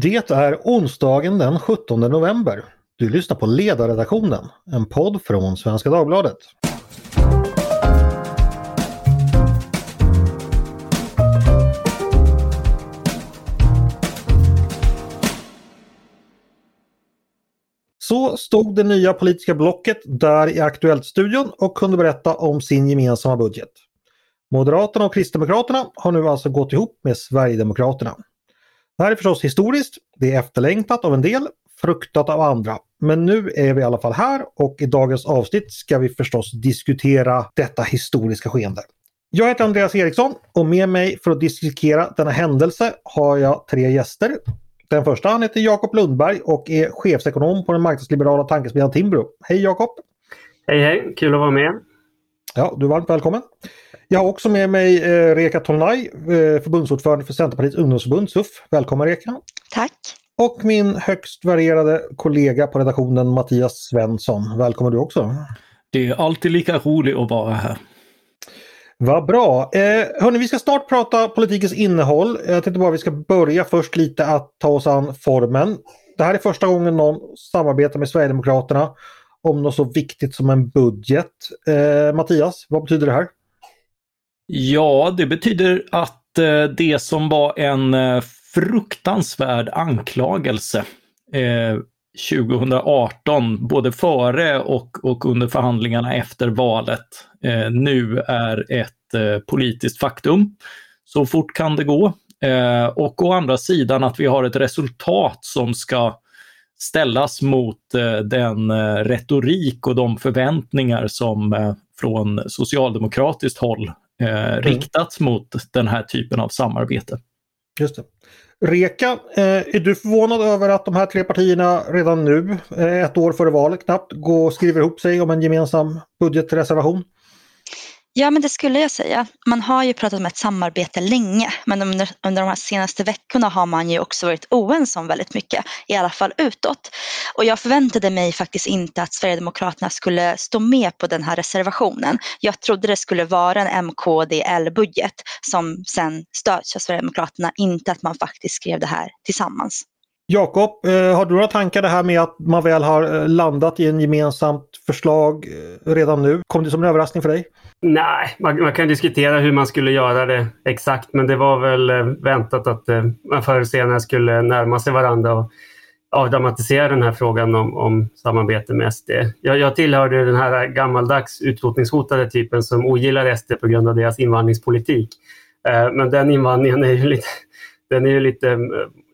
Det är onsdagen den 17 november. Du lyssnar på Ledarredaktionen, en podd från Svenska Dagbladet. Så stod det nya politiska blocket där i Aktuellt-studion och kunde berätta om sin gemensamma budget. Moderaterna och Kristdemokraterna har nu alltså gått ihop med Sverigedemokraterna. Det här är förstås historiskt, det är efterlängtat av en del, fruktat av andra. Men nu är vi i alla fall här och i dagens avsnitt ska vi förstås diskutera detta historiska skeende. Jag heter Andreas Eriksson och med mig för att diskutera denna händelse har jag tre gäster. Den första han heter Jakob Lundberg och är chefsekonom på den marknadsliberala tankesmedjan Timbro. Hej Jakob! Hej hej, kul att vara med! Ja, du är varmt välkommen! Jag har också med mig eh, Reka Tolnaj, eh, förbundsordförande för Centerpartiets ungdomsförbund SUF. Välkommen Reka! Tack! Och min högst varierade kollega på redaktionen Mattias Svensson. Välkommen du också! Det är alltid lika roligt att vara här. Vad bra! Eh, hörni, vi ska snart prata politikens innehåll. Jag tänkte bara vi ska börja först lite att ta oss an formen. Det här är första gången någon samarbetar med Sverigedemokraterna om något så viktigt som en budget. Eh, Mattias, vad betyder det här? Ja, det betyder att eh, det som var en eh, fruktansvärd anklagelse eh, 2018, både före och, och under förhandlingarna efter valet, eh, nu är ett eh, politiskt faktum. Så fort kan det gå. Eh, och å andra sidan att vi har ett resultat som ska ställas mot eh, den eh, retorik och de förväntningar som eh, från socialdemokratiskt håll mm. riktats mot den här typen av samarbete. Just det. Reka, är du förvånad över att de här tre partierna redan nu, ett år före valet knappt, går och skriver ihop sig om en gemensam budgetreservation? Ja, men det skulle jag säga. Man har ju pratat om ett samarbete länge, men under, under de här senaste veckorna har man ju också varit oense om väldigt mycket, i alla fall utåt. Och jag förväntade mig faktiskt inte att Sverigedemokraterna skulle stå med på den här reservationen. Jag trodde det skulle vara en MKDL-budget som sen stöds av Sverigedemokraterna, inte att man faktiskt skrev det här tillsammans. Jakob, eh, har du några tankar det här med att man väl har eh, landat i en gemensamt förslag eh, redan nu? Kom det som en överraskning för dig? Nej, man, man, kan diskutera hur man skulle göra det exakt, men det var väl väntat att man förr eller senare skulle närma sig varandra och avdramatisera den här frågan om, om samarbete med SD. Jag, jag tillhörde den här gammaldags utrotningshotade typen som ogillar SD på grund av deras invandringspolitik. Men den invandringen är ju lite, den är ju lite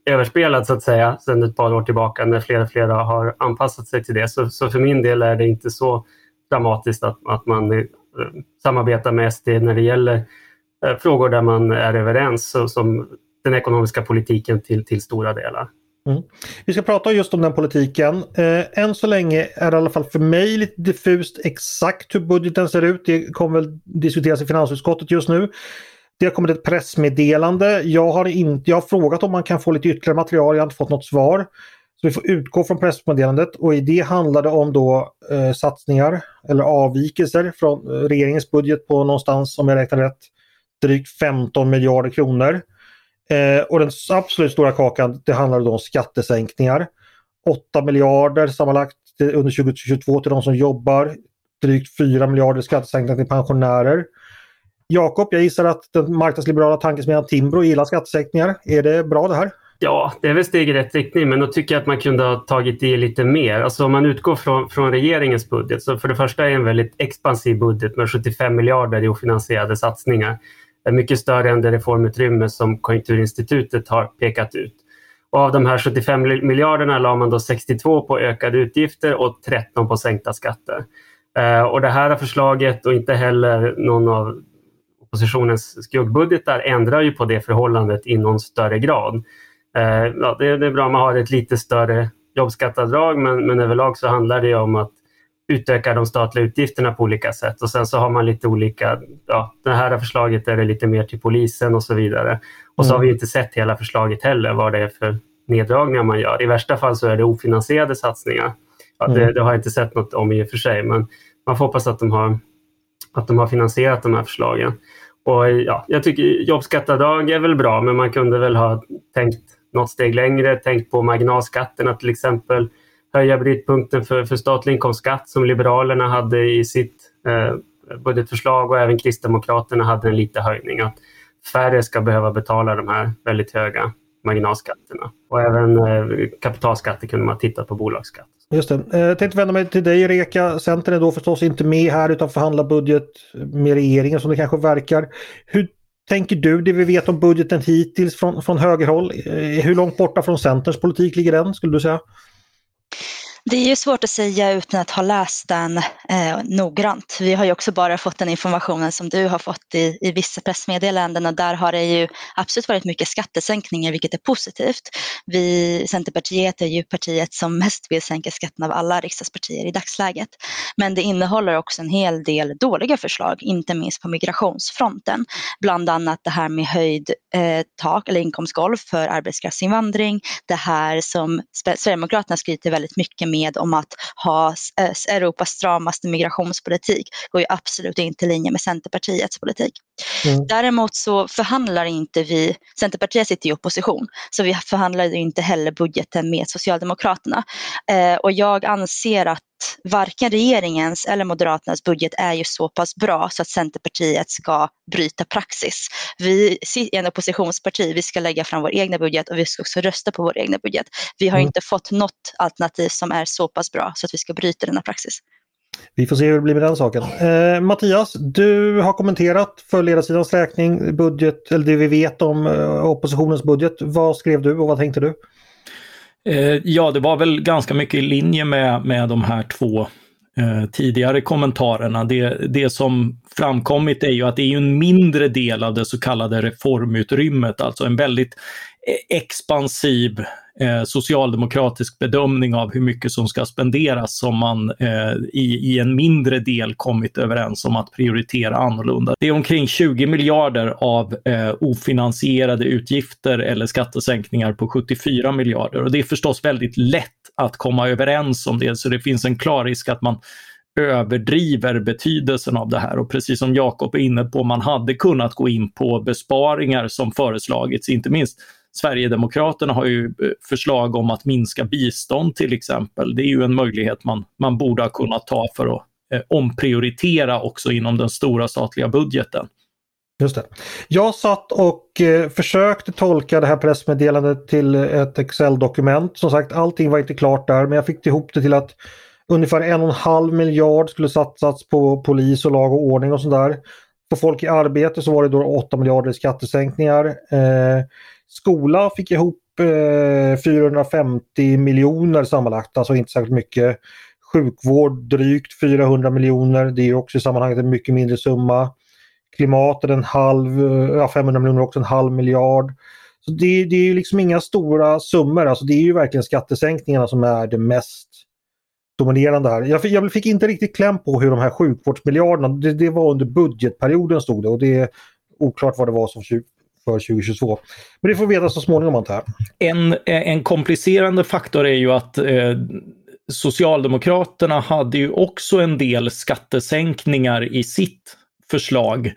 överspelad så att säga sedan ett par år tillbaka när fler och fler har anpassat sig till det. Så, så för min del är det inte så dramatiskt att, att man eh, samarbetar med SD när det gäller eh, frågor där man är överens, så, som den ekonomiska politiken till, till stora delar. Mm. Vi ska prata just om den politiken. Eh, än så länge är det i alla fall för mig lite diffust exakt hur budgeten ser ut. Det kommer väl diskuteras i finansutskottet just nu. Det har kommit ett pressmeddelande. Jag har, in, jag har frågat om man kan få lite ytterligare material. Jag har inte fått något svar. Så vi får utgå från pressmeddelandet och i det handlar det om då eh, satsningar eller avvikelser från eh, regeringens budget på någonstans, om jag räknar rätt, drygt 15 miljarder kronor. Eh, och den absolut stora kakan det handlar då om skattesänkningar. 8 miljarder sammanlagt under 2022 till de som jobbar. Drygt 4 miljarder skattesänkningar till pensionärer. Jakob, jag gissar att den marknadsliberala tankesmedjan Timbro gillar skattesänkningar. Är det bra det här? Ja, det är väl steg i rätt riktning, men då tycker jag att man kunde ha tagit i lite mer. Alltså om man utgår från, från regeringens budget, så för det första är det en väldigt expansiv budget med 75 miljarder i ofinansierade satsningar. Det är mycket större än det reformutrymme som Konjunkturinstitutet har pekat ut. Och av de här 75 miljarderna la man då 62 på ökade utgifter och 13 på sänkta skatter. Eh, och det här förslaget och inte heller någon av oppositionens skuggbudgetar ändrar ju på det förhållandet i någon större grad. Eh, ja, det, är bra om man har ett lite större jobbskattavdrag men, men överlag så handlar det om att utöka de statliga utgifterna på olika sätt och sen så har man lite olika, ja det här förslaget är det lite mer till polisen och så vidare. Och så har vi mm. inte sett hela förslaget heller vad det är för neddragningar man gör. I värsta fall så är det ofinansierade satsningar. Ja, det, mm. det har jag inte sett något om i och för sig men man får hoppas att de har, att de har finansierat de här förslagen. Och ja, jag tycker jobbskatteavdrag är väl bra men man kunde väl ha tänkt något steg längre, tänkt på marginalskatterna till exempel, höja brytpunkten för, för statlig inkomstskatt som Liberalerna hade i sitt eh, budgetförslag och även Kristdemokraterna hade en liten höjning. Att färre ska behöva betala de här väldigt höga marginalskatterna. Och även eh, kapitalskatter kunde man titta på bolagsskatt. Just det. Eh, jag tänkte vända mig till dig Reka. Centern är då förstås inte med här utan förhandlar budget med regeringen som det kanske verkar. Hur tänker du det vi vet om budgeten hittills från, från högerhåll? Eh, hur långt borta från Centerns politik ligger den skulle du säga? Det är ju svårt att säga utan att ha läst den eh, noggrant. Vi har ju också bara fått den informationen som du har fått i, i vissa pressmeddelanden och där har det ju absolut varit mycket skattesänkningar vilket är positivt. Vi, Centerpartiet är ju partiet som mest vill sänka skatten av alla riksdagspartier i dagsläget. Men det innehåller också en hel del dåliga förslag, inte minst på migrationsfronten. Bland annat det här med höjd eh, tak eller inkomstgolv för arbetskraftsinvandring. Det här som Sverigedemokraterna skryter väldigt mycket med om att ha eh, Europas stramaste migrationspolitik går ju absolut inte i linje med Centerpartiets politik. Mm. Däremot så förhandlar inte vi, Centerpartiet sitter i opposition, så vi förhandlar inte heller budgeten med Socialdemokraterna. Eh, och jag anser att varken regeringens eller Moderaternas budget är ju så pass bra så att Centerpartiet ska bryta praxis. Vi är en oppositionsparti, vi ska lägga fram vår egna budget och vi ska också rösta på vår egna budget. Vi har mm. inte fått något alternativ som är så pass bra så att vi ska bryta denna praxis. Vi får se hur det blir med den saken. Eh, Mattias, du har kommenterat för ledarsidans räkning budget, eller det vi vet om eh, oppositionens budget. Vad skrev du och vad tänkte du? Eh, ja, det var väl ganska mycket i linje med, med de här två eh, tidigare kommentarerna. Det, det som framkommit är ju att det är en mindre del av det så kallade reformutrymmet, alltså en väldigt eh, expansiv eh, socialdemokratisk bedömning av hur mycket som ska spenderas som man eh, i, i en mindre del kommit överens om att prioritera annorlunda. Det är omkring 20 miljarder av eh, ofinansierade utgifter eller skattesänkningar på 74 miljarder och det är förstås väldigt lätt att komma överens om det så det finns en klar risk att man överdriver betydelsen av det här och precis som Jakob är inne på, man hade kunnat gå in på besparingar som föreslagits, inte minst Sverigedemokraterna har ju eh, förslag om att minska bistånd till exempel. Det är ju en möjlighet man, man borde ha kunnat ta för att eh, omprioritera också inom den stora statliga budgeten. Just det. Jag satt och eh, försökte tolka det här pressmeddelandet till ett Excel-dokument. Som sagt, allting var inte klart där, men jag fick ihop det till att ungefär en och en halv miljard skulle satsas på polis och lag och ordning och sådär. För folk i arbete så var det då 8 miljarder i skattesänkningar. Eh, Skola fick ihop eh, 450 miljoner sammanlagt, alltså inte särskilt mycket. Sjukvård drygt 400 miljoner, det är också i sammanhanget en mycket mindre summa. Klimatet en halv, eh, ja 500 miljoner också en halv miljard. Så det, det är liksom inga stora summor, alltså det är ju verkligen skattesänkningarna som är det mest dominerande här. Jag fick, jag fick inte riktigt kläm på hur de här sjukvårdsmiljarderna, det, det var under budgetperioden stod det och det är oklart vad det var som för 2022. Men det får vi veta så småningom antar jag. En, eh, en komplicerande faktor är ju att eh, Socialdemokraterna hade ju också en del skattesänkningar i sitt förslag.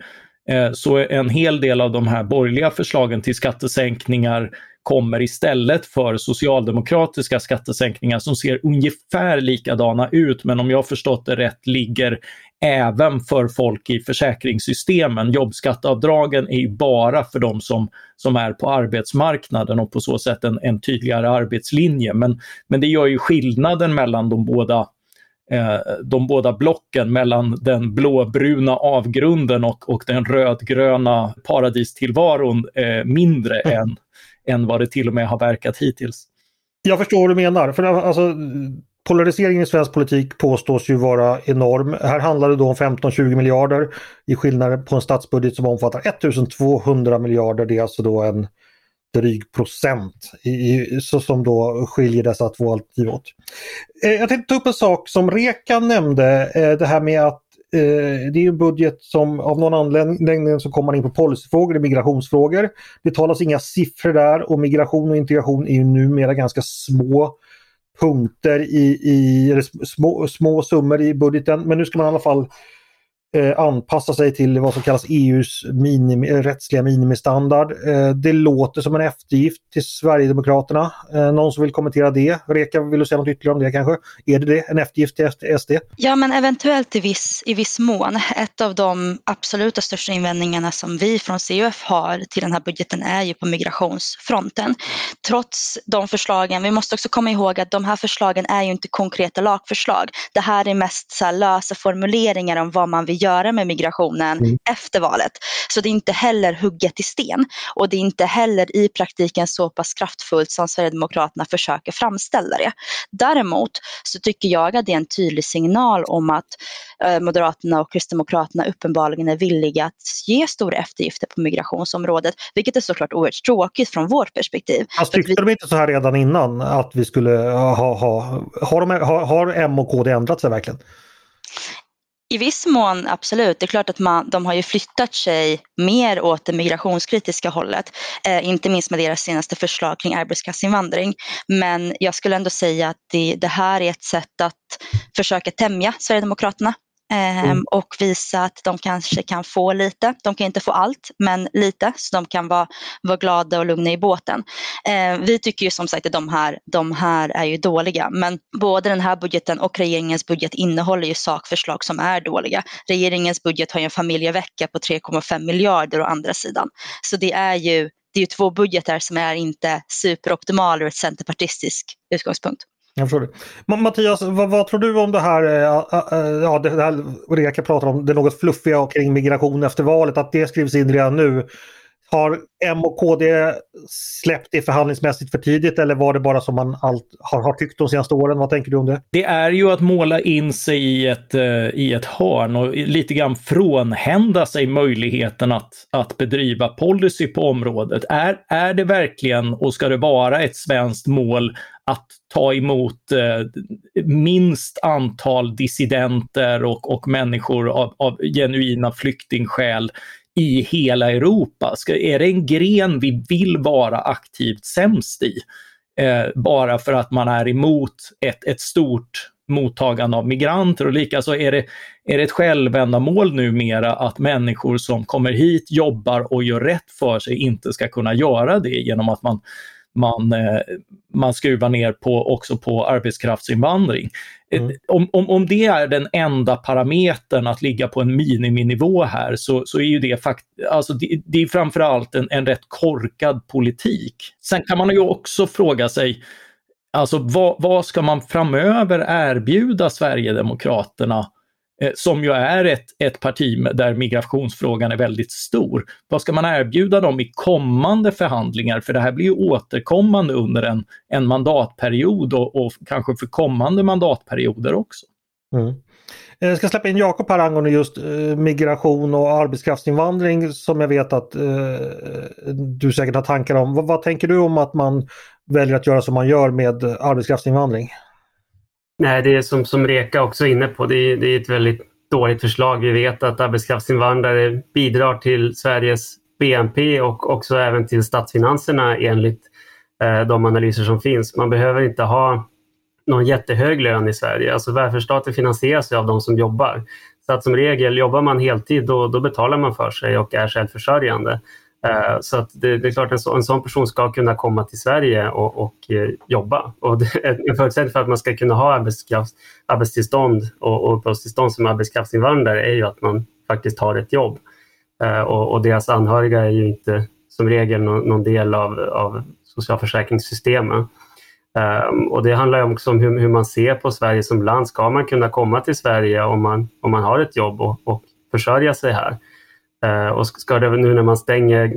Eh, så en hel del av de här borgerliga förslagen till skattesänkningar kommer istället för socialdemokratiska skattesänkningar som ser ungefär likadana ut, men om jag förstått det rätt ligger även för folk i försäkringssystemen. Jobbskatteavdragen är ju bara för de som, som är på arbetsmarknaden och på så sätt en, en tydligare arbetslinje. Men, men det gör ju skillnaden mellan de båda eh, de båda blocken mellan den blåbruna avgrunden och, och den rödgröna paradistillvaron eh, mindre mm. än, än vad det till och med har verkat hittills. Jag förstår vad du menar. För alltså, polariseringen i svensk politik påstås ju vara enorm. Här handlar det då om 15-20 miljarder i skillnad på en statsbudget som omfattar 1200 miljarder. Det är alltså då en dryg procent i, så som då skiljer dessa två alternativ åt. Eh, jag tänkte ta upp en sak som Reka nämnde, eh, det här med att eh, det är en budget som av någon anledning så kommer man in på policyfrågor, det migrationsfrågor. Det talas inga siffror där och migration och integration är ju numera ganska små punkter i, i små, små summor i budgeten. Men nu ska man i alla fall Eh, anpassa sig till vad som kallas EUs minimi, eh, rättsliga minimistandard. Eh, det låter som en eftergift till Sverigedemokraterna. Någon som vill kommentera det? Reka, vill du säga något ytterligare om det kanske? Är det det, en eftergift till SD? Ja, men eventuellt i viss, i viss mån. Ett av de absoluta största invändningarna som vi från CUF har till den här budgeten är ju på migrationsfronten. Trots de förslagen, vi måste också komma ihåg att de här förslagen är ju inte konkreta lagförslag. Det här är mest så lösa formuleringar om vad man vill göra med migrationen mm. efter valet. Så det är inte heller hugget i sten och det är inte heller i praktiken så pass kraftfullt som Sverigedemokraterna försöker framställa det. Däremot så tycker jag att det är en tydlig signal om att eh, Moderaterna och Kristdemokraterna uppenbarligen är villiga att ge stora eftergifter på migrationsområdet, vilket är såklart oerhört tråkigt från vårt perspektiv. Fast tyckte vi... de inte så här redan innan att vi skulle ha, ha har, de, har, har M och KD ändrat sig verkligen? I viss mån absolut. Det är klart att man, de har ju flyttat sig mer åt det migrationskritiska hållet. Eh, inte minst med deras senaste förslag kring arbetskraftsinvandring. Men jag skulle ändå säga att det, det här är ett sätt att försöka tämja Sverigedemokraterna Mm. Ehm, och visa att de kanske kan få lite. De kan inte få allt, men lite, så de kan vara, vara glada och lugna i båten. Eh, vi tycker ju som sagt att de här, de här är ju dåliga, men både den här budgeten och regeringens budget innehåller ju sakförslag som är dåliga. Regeringens budget har ju en familjevecka på 3,5 miljarder å andra sidan. Så det är ju det är ju två budgetar som är inte superoptimala ur ett centerpartistisk utgångspunkt. Jag förstår det. Mattias, vad, vad, tror du om det här, eh, eh, ja, det här Ulrika pratar om, det något fluffiga kring migration efter valet, att det skrivs in redan nu. Har M och KD släppt det förhandlingsmässigt för tidigt eller var det bara som man allt har, har tyckt de senaste åren? Vad tänker du om det? Det är ju att måla in sig i ett, eh, i ett hörn och lite grann frånhända sig möjligheten att, att bedriva policy på området. Är, är det verkligen och ska det vara ett svenskt mål att ta emot eh, minst antal dissidenter och, och människor av, av genuina flyktingskäl i hela Europa? Ska, är det en gren vi vill vara aktivt sämst i? Eh, bara för att man är emot ett, ett stort mottagande av migranter och likaså är det, är det ett självändamål numera att människor som kommer hit, jobbar och gör rätt för sig inte ska kunna göra det genom att man man, eh, man skruvar ner på, också på arbetskraftsinvandring. Eh, mm. Om, om, om det är den enda parametern att ligga på en miniminivå här så, så är ju det, fakt alltså det, det är framförallt en, en rätt korkad politik. Sen kan man ju också fråga sig, alltså vad, vad ska man framöver erbjuda Sverigedemokraterna Eh, som ju är ett, ett parti där migrationsfrågan är väldigt stor. Vad ska man erbjuda dem i kommande förhandlingar? För det här blir ju återkommande under en, en mandatperiod och, och kanske för kommande mandatperioder också. Mm. Jag ska släppa in Jakob här angående just eh, migration och arbetskraftsinvandring som jag vet att eh, du säkert har tankar om. Vad, vad tänker du om att man väljer att göra som man gör med arbetskraftsinvandring? Nej, det är som, som Reka också är inne på, det är, det är ett väldigt dåligt förslag. Vi vet att arbetskraftsinvandrare bidrar till Sveriges BNP och också även till statsfinanserna enligt eh, de analyser som finns. Man behöver inte ha någon jättehög lön i Sverige. Alltså välfärdsstaten finansieras av de som jobbar. Så att som regel jobbar man heltid då, då betalar man för sig och är självförsörjande. Eh, så att det, det, är klart en, så, en sån person ska kunna komma till Sverige och, och eh, jobba. Och det, en förutsättning för att man ska kunna ha arbetskraft, arbetstillstånd och, och uppehållstillstånd som arbetskraftsinvandrare är ju att man faktiskt har ett jobb. Eh, och, och, deras anhöriga är ju inte som regel någon, någon del av, av socialförsäkringssystemen. Um, och det handlar också om hur, hur, man ser på Sverige som land. Ska man kunna komma till Sverige om man, om man har ett jobb och, och försörja sig här? Eh, och ska det nu när man stänger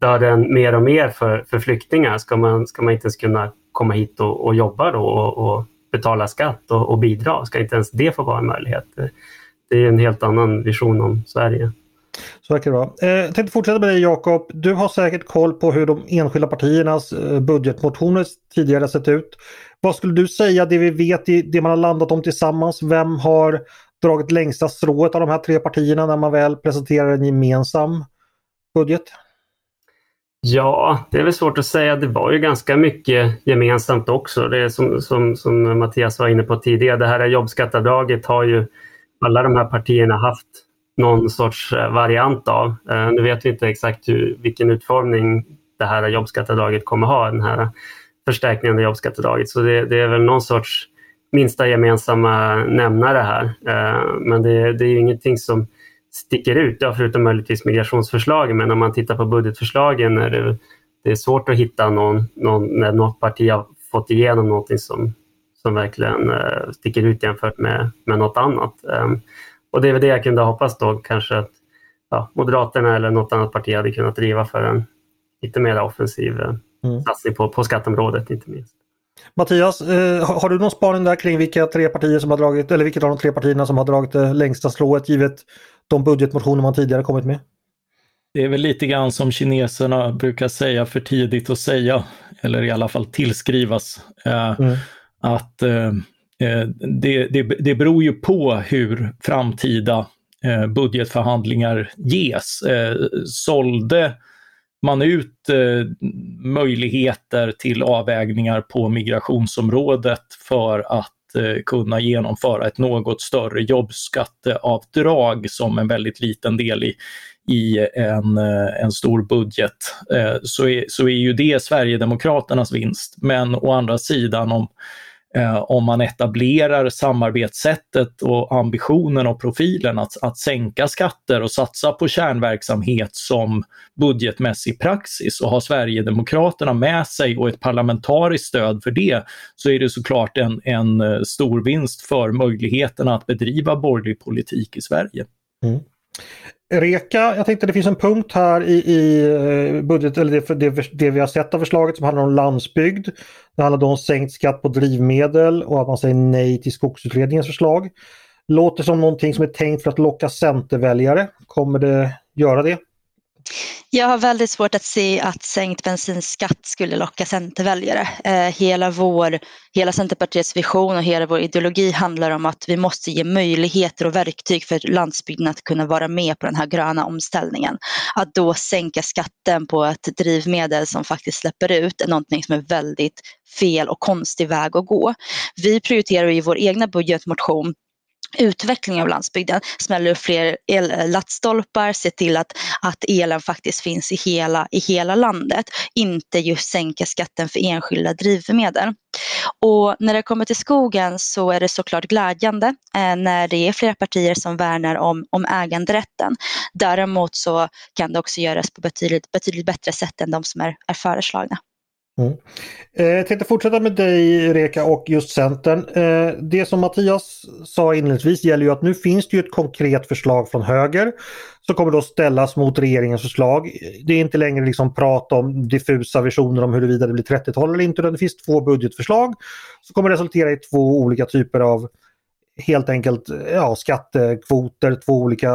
dörren mer och mer för, för flyktingar, ska man, ska man inte ens kunna komma hit och, och jobba då och, och betala skatt och, och, bidra? Ska inte ens det få vara en möjlighet? Det är en helt annan vision om Sverige. Så verkar det vara. Eh, jag tänkte fortsätta med dig Jakob. Du har säkert koll på hur de enskilda partiernas eh, budgetmotioner tidigare sett ut. Vad skulle du säga det vi vet, det man har landat om tillsammans? Vem har dragit längsta strået av de här tre partierna när man väl presenterar en gemensam budget? Ja, det är väl svårt att säga. Det var ju ganska mycket gemensamt också. Det är som, som, som Mattias var inne på tidigare, det här jobbskatteavdraget har ju alla de här partierna haft någon sorts eh, variant av. Eh, nu vet vi inte exakt hur, vilken utformning det här jobbskatteavdraget kommer ha, den här förstärkningen av jobbskatteavdraget. Så det, det, är väl någon sorts minsta gemensamma nämnare här. Men det, det är ju ingenting som sticker ut, ja, förutom möjligtvis migrationsförslagen. Men om man tittar på budgetförslagen är det, det är svårt att hitta någon, någon, när något parti har fått igenom någonting som, som verkligen uh, sticker ut jämfört med, med något annat. Um, och det är väl det jag kunde hoppas då kanske att ja, Moderaterna eller något annat parti hade kunnat driva för en lite mer offensiv mm. satsning på, på skatteområdet inte minst. Mattias, eh, har du någon spaning där kring vilka tre partier som har dragit, eller vilket av de tre partierna som har dragit det längsta slået givet de budgetmotioner man tidigare kommit med? Det är väl lite grann som kineserna brukar säga för tidigt att säga, eller i alla fall tillskrivas. Eh, mm. Att eh, det, det, det beror ju på hur framtida budgetförhandlingar ges. Sålde man ut eh, möjligheter till avvägningar på migrationsområdet för att eh, kunna genomföra ett något större jobbskatteavdrag som en väldigt liten del i, i en, eh, en stor budget, eh, så är, så är ju det Sverigedemokraternas vinst. Men å andra sidan om eh, om man etablerar samarbetssättet och ambitionen och profilen att, att sänka skatter och satsa på kärnverksamhet som budgetmässig praxis och har Sverigedemokraterna med sig och ett parlamentariskt stöd för det så är det såklart en, en eh, stor vinst för möjligheterna att bedriva borgerlig politik i Sverige. Mm. Reka, jag tänkte det finns en punkt här i, i eh, budget, eller det, det, det, vi har sett av förslaget som handlar om landsbygd. Det handlar då om sänkt skatt på drivmedel och att man säger nej till skogsutredningens förslag. Låter som någonting som är tänkt för att locka centerväljare. Kommer det göra det? Jag har väldigt svårt att se att sänkt bensinskatt skulle locka centerväljare. Eh, hela, vår, hela Centerpartiets vision och hela vår ideologi handlar om att vi måste ge möjligheter och verktyg för landsbygden att kunna vara med på den här gröna omställningen. Att då sänka skatten på ett drivmedel som faktiskt släpper ut är någonting som är väldigt fel och konstig väg att gå. Vi prioriterar i vår egna budgetmotion utveckling av landsbygden, smäller upp fler eh, laddstolpar, se till att, att elen faktiskt finns i hela, i hela landet, inte just sänka skatten för enskilda drivmedel. Och när det kommer till skogen så är det såklart glädjande eh, när det är flera partier som värnar om, om äganderätten. Däremot så kan det också göras på betydligt, betydligt bättre sätt än de som är, är föreslagna. Mm. Eh, jag tänkte fortsätta med dig Reka och just Centern. Eh, det som Mattias sa inledningsvis gäller ju att nu finns det ju ett konkret förslag från höger som kommer då ställas mot regeringens förslag. Det är inte längre liksom prat om diffusa visioner om huruvida det blir 30-tal eller inte utan det finns två budgetförslag som kommer resultera i två olika typer av helt enkelt ja, skattekvoter, två olika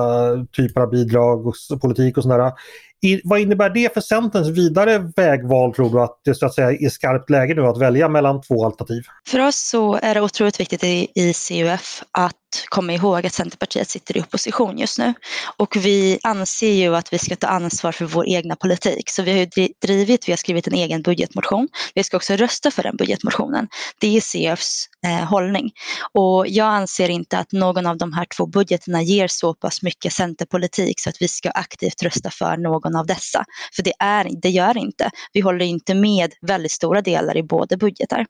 typer av bidrag och politik och sådär. I, vad innebär det för Centerns vidare vägval tror du att det så att säga är skarpt läge nu att välja mellan två alternativ? För oss så är det otroligt viktigt i, i CUF att komma ihåg att Centerpartiet sitter i opposition just nu. Och vi anser ju att vi ska ta ansvar för vår egna politik. Så vi har ju drivit, vi har skrivit en egen budgetmotion. Vi ska också rösta för den budgetmotionen. Det är CUFs eh, hållning. Och jag anser inte att någon av de här två budgeterna ger så pass mycket centerpolitik så att vi ska aktivt rösta för någon av dessa. För det, är, det gör inte. Vi håller inte med väldigt stora delar i båda budgetar.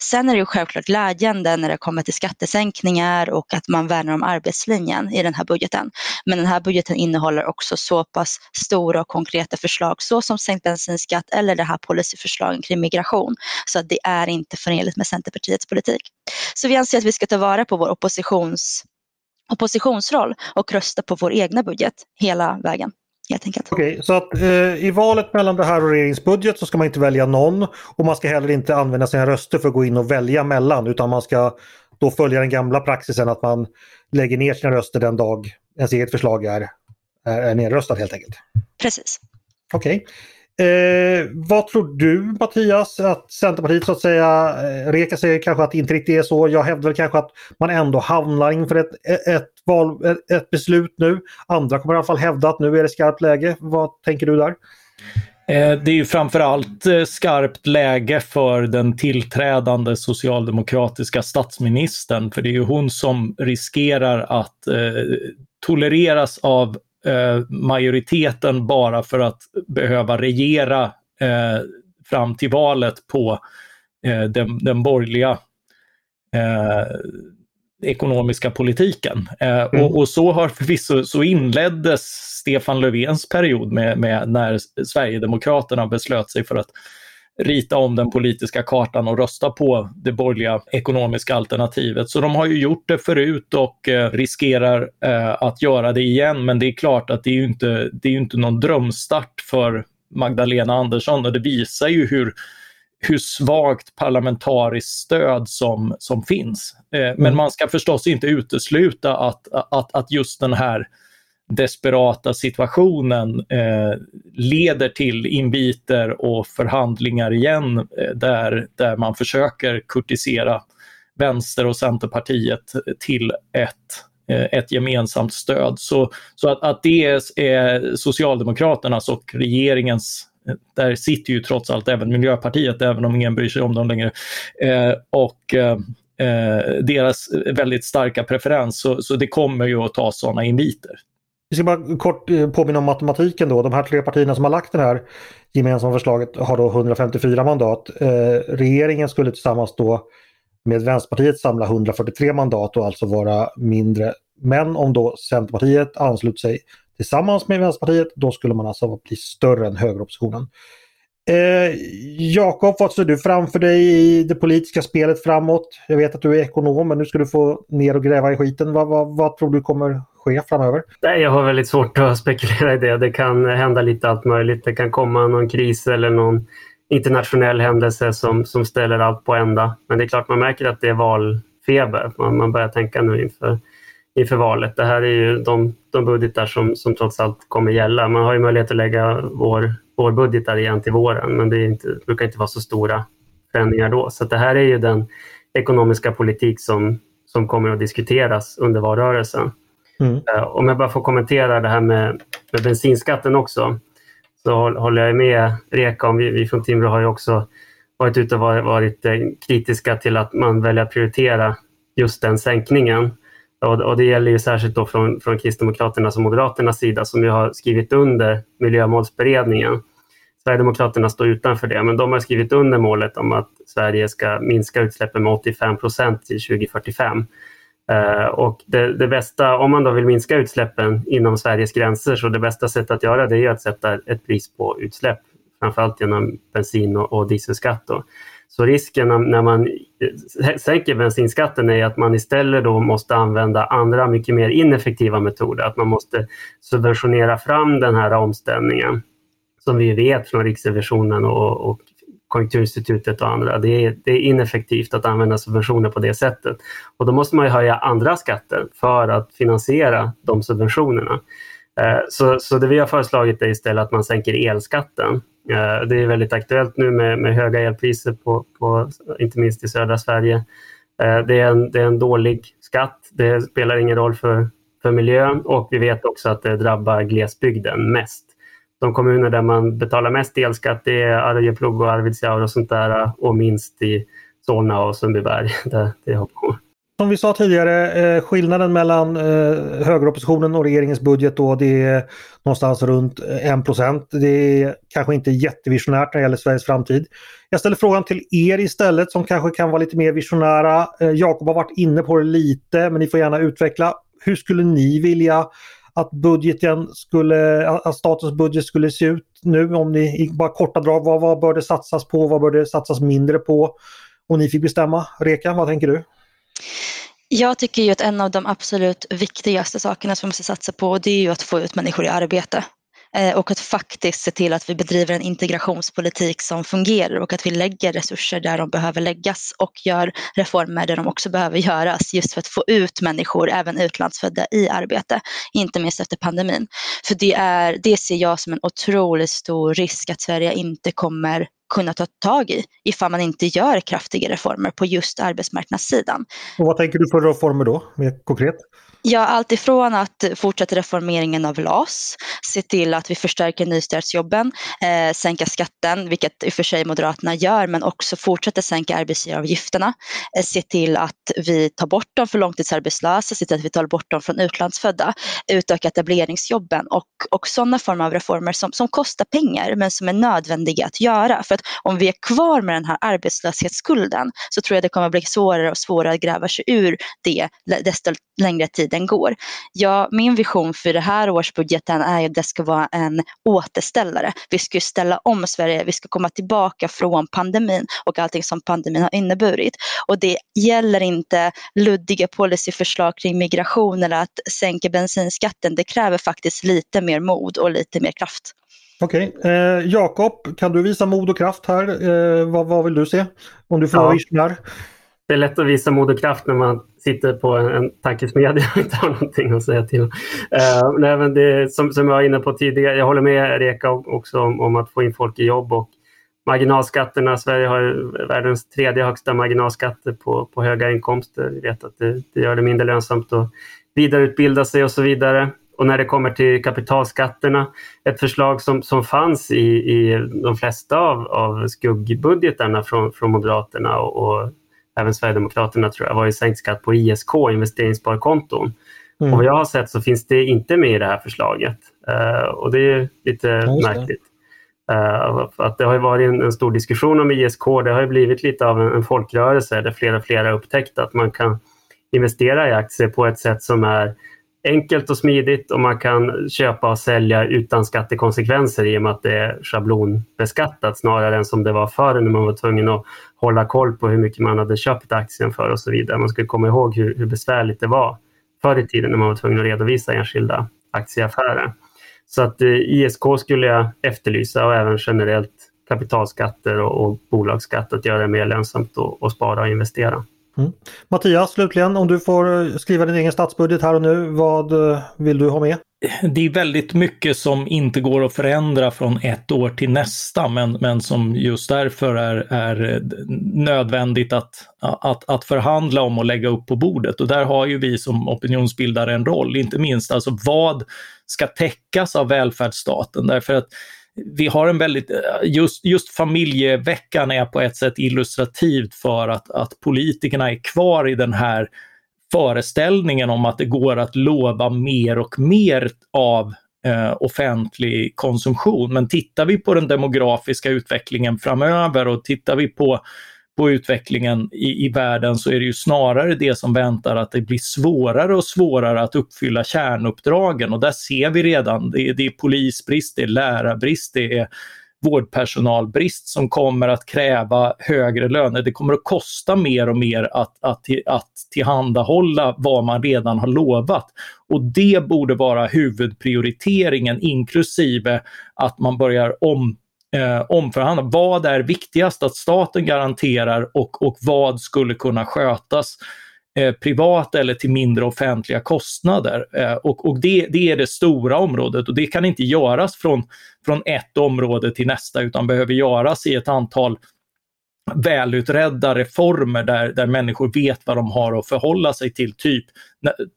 Sen är det ju självklart glädjande när det kommer till skattesänkningar och att man värnar om arbetslinjen i den här budgeten. Men den här budgeten innehåller också så pass stora och konkreta förslag såsom sänkt bensinskatt eller det här policyförslagen kring migration. Så att det är inte förenligt med Centerpartiets politik. Så vi anser att vi ska ta vara på vår oppositions oppositionsroll och rösta på vår egna budget hela vägen helt enkelt. Okej, okay, så att eh, i valet mellan det här och regeringsbudget så ska man inte välja någon och man ska heller inte använda sina röster för att gå in och välja mellan utan man ska då följa den gamla praxisen att man lägger ner sina röster den dag ens eget förslag är, är, är nedröstat helt enkelt. Precis. Okej. Okay. Eh, vad tror du Mattias att Centerpartiet så att säga, eh, Reka säger kanske att det inte riktigt är så. Jag hävdar kanske att man ändå hamnar inför ett, ett, val, ett, beslut nu. Andra kommer i alla fall hävda att nu är det skarpt läge. Vad tänker du där? Eh, det är ju framförallt eh, skarpt läge för den tillträdande socialdemokratiska statsministern, för det är ju hon som riskerar att eh, tolereras av majoriteten bara för att behöva regera eh, fram till valet på eh, den, den borgerliga ekonomiska politiken. Mm. Och, och, så har förvisso så inleddes Stefan Löfvens period med, med när Sverigedemokraterna beslöt sig för att rita om den politiska kartan och rösta på det borgerliga ekonomiska alternativet. Så de har ju gjort det förut och eh, riskerar eh, att göra det igen. Men det är klart att det är ju inte, det är inte någon drömstart för Magdalena Andersson och det visar ju hur, hur svagt parlamentariskt stöd som, som finns. Eh, men mm. man ska förstås inte utesluta att, att, att just den här desperata situationen eh, leder till inviter och förhandlingar igen eh, där, där man försöker kurtisera Vänster och Centerpartiet till ett, eh, ett gemensamt stöd. Så, så att, att det är Socialdemokraternas och regeringens eh, där sitter ju trots allt även Miljöpartiet, även om ingen bryr sig om dem längre. Eh, och eh, eh deras väldigt starka preferens, så, så det kommer ju att ta sådana inviter. Vi ska bara kort eh, påminna om matematiken då. De här tre partierna som har lagt det här gemensamma förslaget har då 154 mandat. Eh, regeringen skulle tillsammans då med Vänsterpartiet samla 143 mandat och alltså vara mindre. Men om då Centerpartiet ansluter sig tillsammans med Vänsterpartiet då skulle man alltså bli större än högeroppositionen. Eh, Jakob, vad ser du framför dig i det politiska spelet framåt? Jag vet att du är ekonom men nu ska du få ner och gräva i skiten. Vad, vad, vad tror du kommer ske framöver? Nej, jag har väldigt svårt att spekulera i det. Det kan hända lite allt möjligt. Det kan komma någon kris eller någon internationell händelse som, som ställer allt på ända. Men det är klart man märker att det är valfeber. Man, man börjar tänka nu inför, inför valet. Det här är ju de, de budgetar som, som trots allt kommer gälla. Man har ju möjlighet att lägga vår, vår budgetar igen till våren men det inte, brukar inte vara så stora förändringar då. Så det här är ju den ekonomiska politik som, som kommer att diskuteras under valrörelsen. Mm. Eh, om jag bara får kommentera det här med, med bensinskatten också så håller jag med Reka om, vi, vi från Timrå har ju också varit ute och varit, varit kritiska till att man väljer att prioritera just den sänkningen. Och, och, det gäller ju särskilt då från, från Kristdemokraternas och Moderaternas sida som ju har skrivit under miljömålsberedningen. Sverigedemokraterna står utanför det, men de har skrivit under målet om att Sverige ska minska utsläppen med 85 procent till 2045. Eh, och det, det, bästa, om man då vill minska utsläppen inom Sveriges gränser, så det bästa sättet att göra det är att sätta ett pris på utsläpp, framförallt genom bensin och, och dieselskatt. Då. Så risken när man eh, sänker bensinskatten är att man istället då måste använda andra mycket mer ineffektiva metoder. Att man måste subventionera fram den här omställningen som vi vet från Riksrevisionen och, och Konjunkturinstitutet och andra. Det är, det är, ineffektivt att använda subventioner på det sättet. Och då måste man höja andra skatter för att finansiera de subventionerna. Eh, så, så det vi har föreslagit är istället att man sänker elskatten. Eh, det är väldigt aktuellt nu med, med höga elpriser, på, på, inte minst i södra Sverige. Eh, det är, en, det är en dålig skatt. Det spelar ingen roll för, för miljön och vi vet också att det drabbar glesbygden mest de kommuner där man betalar mest elskatt det är Arjeplog och Arvidsjaur och sånt där och minst i Solna och Sundbyberg. Där det har på. Som vi sa tidigare, eh, skillnaden mellan eh, högeroppositionen och regeringens budget då det är någonstans runt eh, 1. Det är kanske inte jättevisionärt när det gäller Sveriges framtid. Jag ställer frågan till er istället som kanske kan vara lite mer visionära. Jakob har varit inne på det lite men ni får gärna utveckla. Hur skulle ni vilja att budgeten skulle, att statens budget skulle se ut nu om ni i bara korta drag, vad, vad bör det satsas på, vad bör det satsas mindre på? Och ni fick bestämma. Reka, vad tänker du? Jag tycker ju att en av de absolut viktigaste sakerna som vi måste satsa på det är ju att få ut människor i arbete. Eh, och att faktiskt se till att vi bedriver en integrationspolitik som fungerar och att vi lägger resurser där de behöver läggas och gör reformer där de också behöver göras just för att få ut människor, även utlandsfödda, i arbete. Inte minst efter pandemin. För det, är, det ser jag som en otroligt stor risk att Sverige inte kommer kunna ta tag i ifall man inte gör kraftiga reformer på just arbetsmarknadssidan. Och vad tänker du för reformer då, mer konkret? Ja, allt ifrån att fortsätta reformeringen av LAS, se till att vi förstärker nystartsjobben, eh, sänka skatten, vilket i och för sig Moderaterna gör, men också fortsätta sänka arbetsgivaravgifterna, eh, se till att vi tar bort dem för långtidsarbetslösa, se till att vi tar bort dem från utlandsfödda, utöka etableringsjobben och, och sådana former av reformer som, som kostar pengar men som är nödvändiga att göra. För att om vi är kvar med den här arbetslöshetsskulden så tror jag det kommer bli svårare och svårare att gräva sig ur det desto längre tiden går. Ja, min vision för det här årsbudgeten är att det ska vara en återställare. Vi ska ställa om Sverige, vi ska komma tillbaka från pandemin och allting som pandemin har inneburit. Och det gäller inte luddiga policyförslag kring migration eller att sänka bensinskatten. Det kräver faktiskt lite mer mod och lite mer kraft. Okej, okay. eh, Jakob, kan du visa mod och kraft här? Eh, vad, vad vill du se? Om du får ja. det är lätt att visa mod och kraft när man sitter på en, en tankesmedja och inte har någonting att säga till. Uh, nej, men det, som, som jag var inne på tidigare, jag håller med Reka också om, om att få in folk i jobb och marginalskatterna. Sverige har världens tredje högsta marginalskatter på, på höga inkomster. Vi vet att det, det gör det mindre lönsamt att vidareutbilda sig och så vidare. Och när det kommer till kapitalskatterna, ett förslag som, som fanns i, i de flesta av, av skuggbudgetarna från, från Moderaterna och, och även Sverigedemokraterna tror jag, var ju sänkt skatt på ISK, investeringssparkonton. Mm. Och vad jag har sett så finns det inte med i det här förslaget. Uh, och det är lite ja, märkligt. Uh, att det har varit en, en, stor diskussion om ISK. Det har blivit lite av en, en folkrörelse där flera och flera upptäckt att man kan investera i aktier på ett sätt som är enkelt och smidigt och man kan köpa och sälja utan skattekonsekvenser i och med att det är schablonbeskattat snarare än som det var förr när man var tvungen att hålla koll på hur mycket man hade köpt aktien för och så vidare. Man ska komma ihåg hur, hur besvärligt det var förr i tiden när man var tvungen att redovisa enskilda aktieaffärer. Så att eh, ISK skulle jag efterlysa och även generellt kapitalskatter och, och bolagsskatt att göra det mer lönsamt att spara och investera. Mm. Mattias, slutligen, om du får eh, skriva din egen statsbudget här och nu, vad eh, vill du ha med? Det är väldigt mycket som inte går att förändra från ett år till nästa, men, men som just därför är, är eh, nödvändigt att, att, att förhandla om och lägga upp på bordet. Och där har ju vi som opinionsbildare en roll, inte minst alltså vad ska täckas av välfärdsstaten? Därför att vi har en väldigt, eh, just, just familjeveckan är på ett sätt illustrativt för att, att politikerna är kvar i den här föreställningen om att det går att lova mer och mer av eh, offentlig konsumtion. Men tittar vi på den demografiska utvecklingen framöver och tittar vi på på utvecklingen i, i världen så är det ju snarare det som väntar att det blir svårare och svårare att uppfylla kärnuppdragen och där ser vi redan, det, det är polisbrist, det är lärarbrist, det är vårdpersonalbrist som kommer att kräva högre löner. Det kommer att kosta mer och mer att, att, att tillhandahålla vad man redan har lovat. Och det borde vara huvudprioriteringen inklusive att man börjar om, eh, omförhandla. Vad är viktigast att staten garanterar och, och vad skulle kunna skötas eh, privat eller till mindre offentliga kostnader. Eh, och och det, det är det stora området och det kan inte göras från, från ett område till nästa utan behöver göras i ett antal välutredda reformer där, där människor vet vad de har att förhålla sig till. Typ,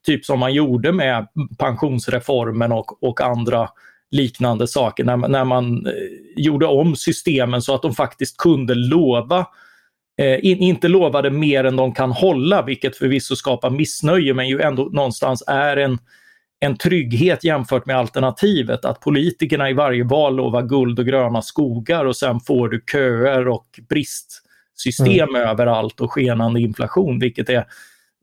typ som man gjorde med pensionsreformen och, och andra liknande saker när, när man eh, gjorde om systemen så att de faktiskt kunde lova eh, in, inte lovade mer än de kan hålla, vilket förvisso skapar missnöje men ju ändå någonstans är en, en trygghet jämfört med alternativet. Att politikerna i varje val lovar guld och gröna skogar och sen får du köer och bristsystem mm. överallt och skenande inflation, vilket är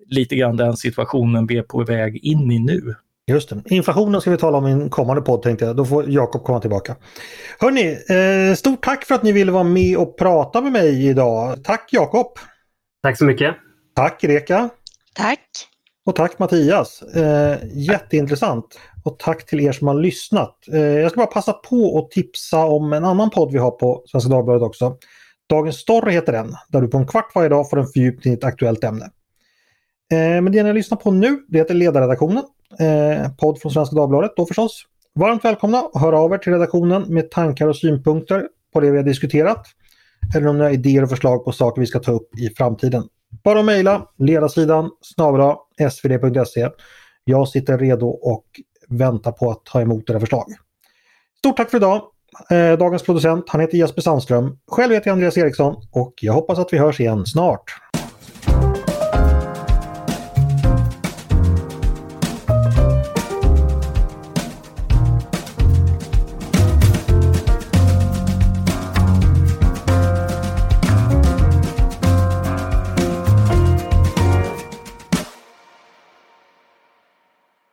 lite grann den situationen vi är på väg in i nu. Just det. Inflationen ska vi tala om i en kommande podd tänkte jag. Då får Jakob komma tillbaka. Hörni, eh, stort tack för att ni ville vara med och prata med mig idag. Tack Jakob! Tack så mycket! Tack Reka! Tack! Och tack Mattias! Eh, jätteintressant! Och tack till er som har lyssnat. Eh, jag ska bara passa på att tipsa om en annan podd vi har på Svenska Dagbladet också. Dagens Story heter den, där du på en kvart varje dag får en fördjupning i ett aktuellt ämne. Eh, men det ni lyssnar på nu, det heter Ledarredaktionen eh, podd från Svenska Dagbladet då förstås. Varmt välkomna att höra av er till redaktionen med tankar och synpunkter på det vi har diskuterat. eller om ni har idéer och förslag på saker vi ska ta upp i framtiden. Bara att mejla ledarsidan snabla svd.se. Jag sitter redo och väntar på att ta emot era förslag. Stort tack för idag! Eh, dagens producent han heter Jesper Sandström. Själv heter jag Andreas Eriksson och jag hoppas att vi hörs igen snart.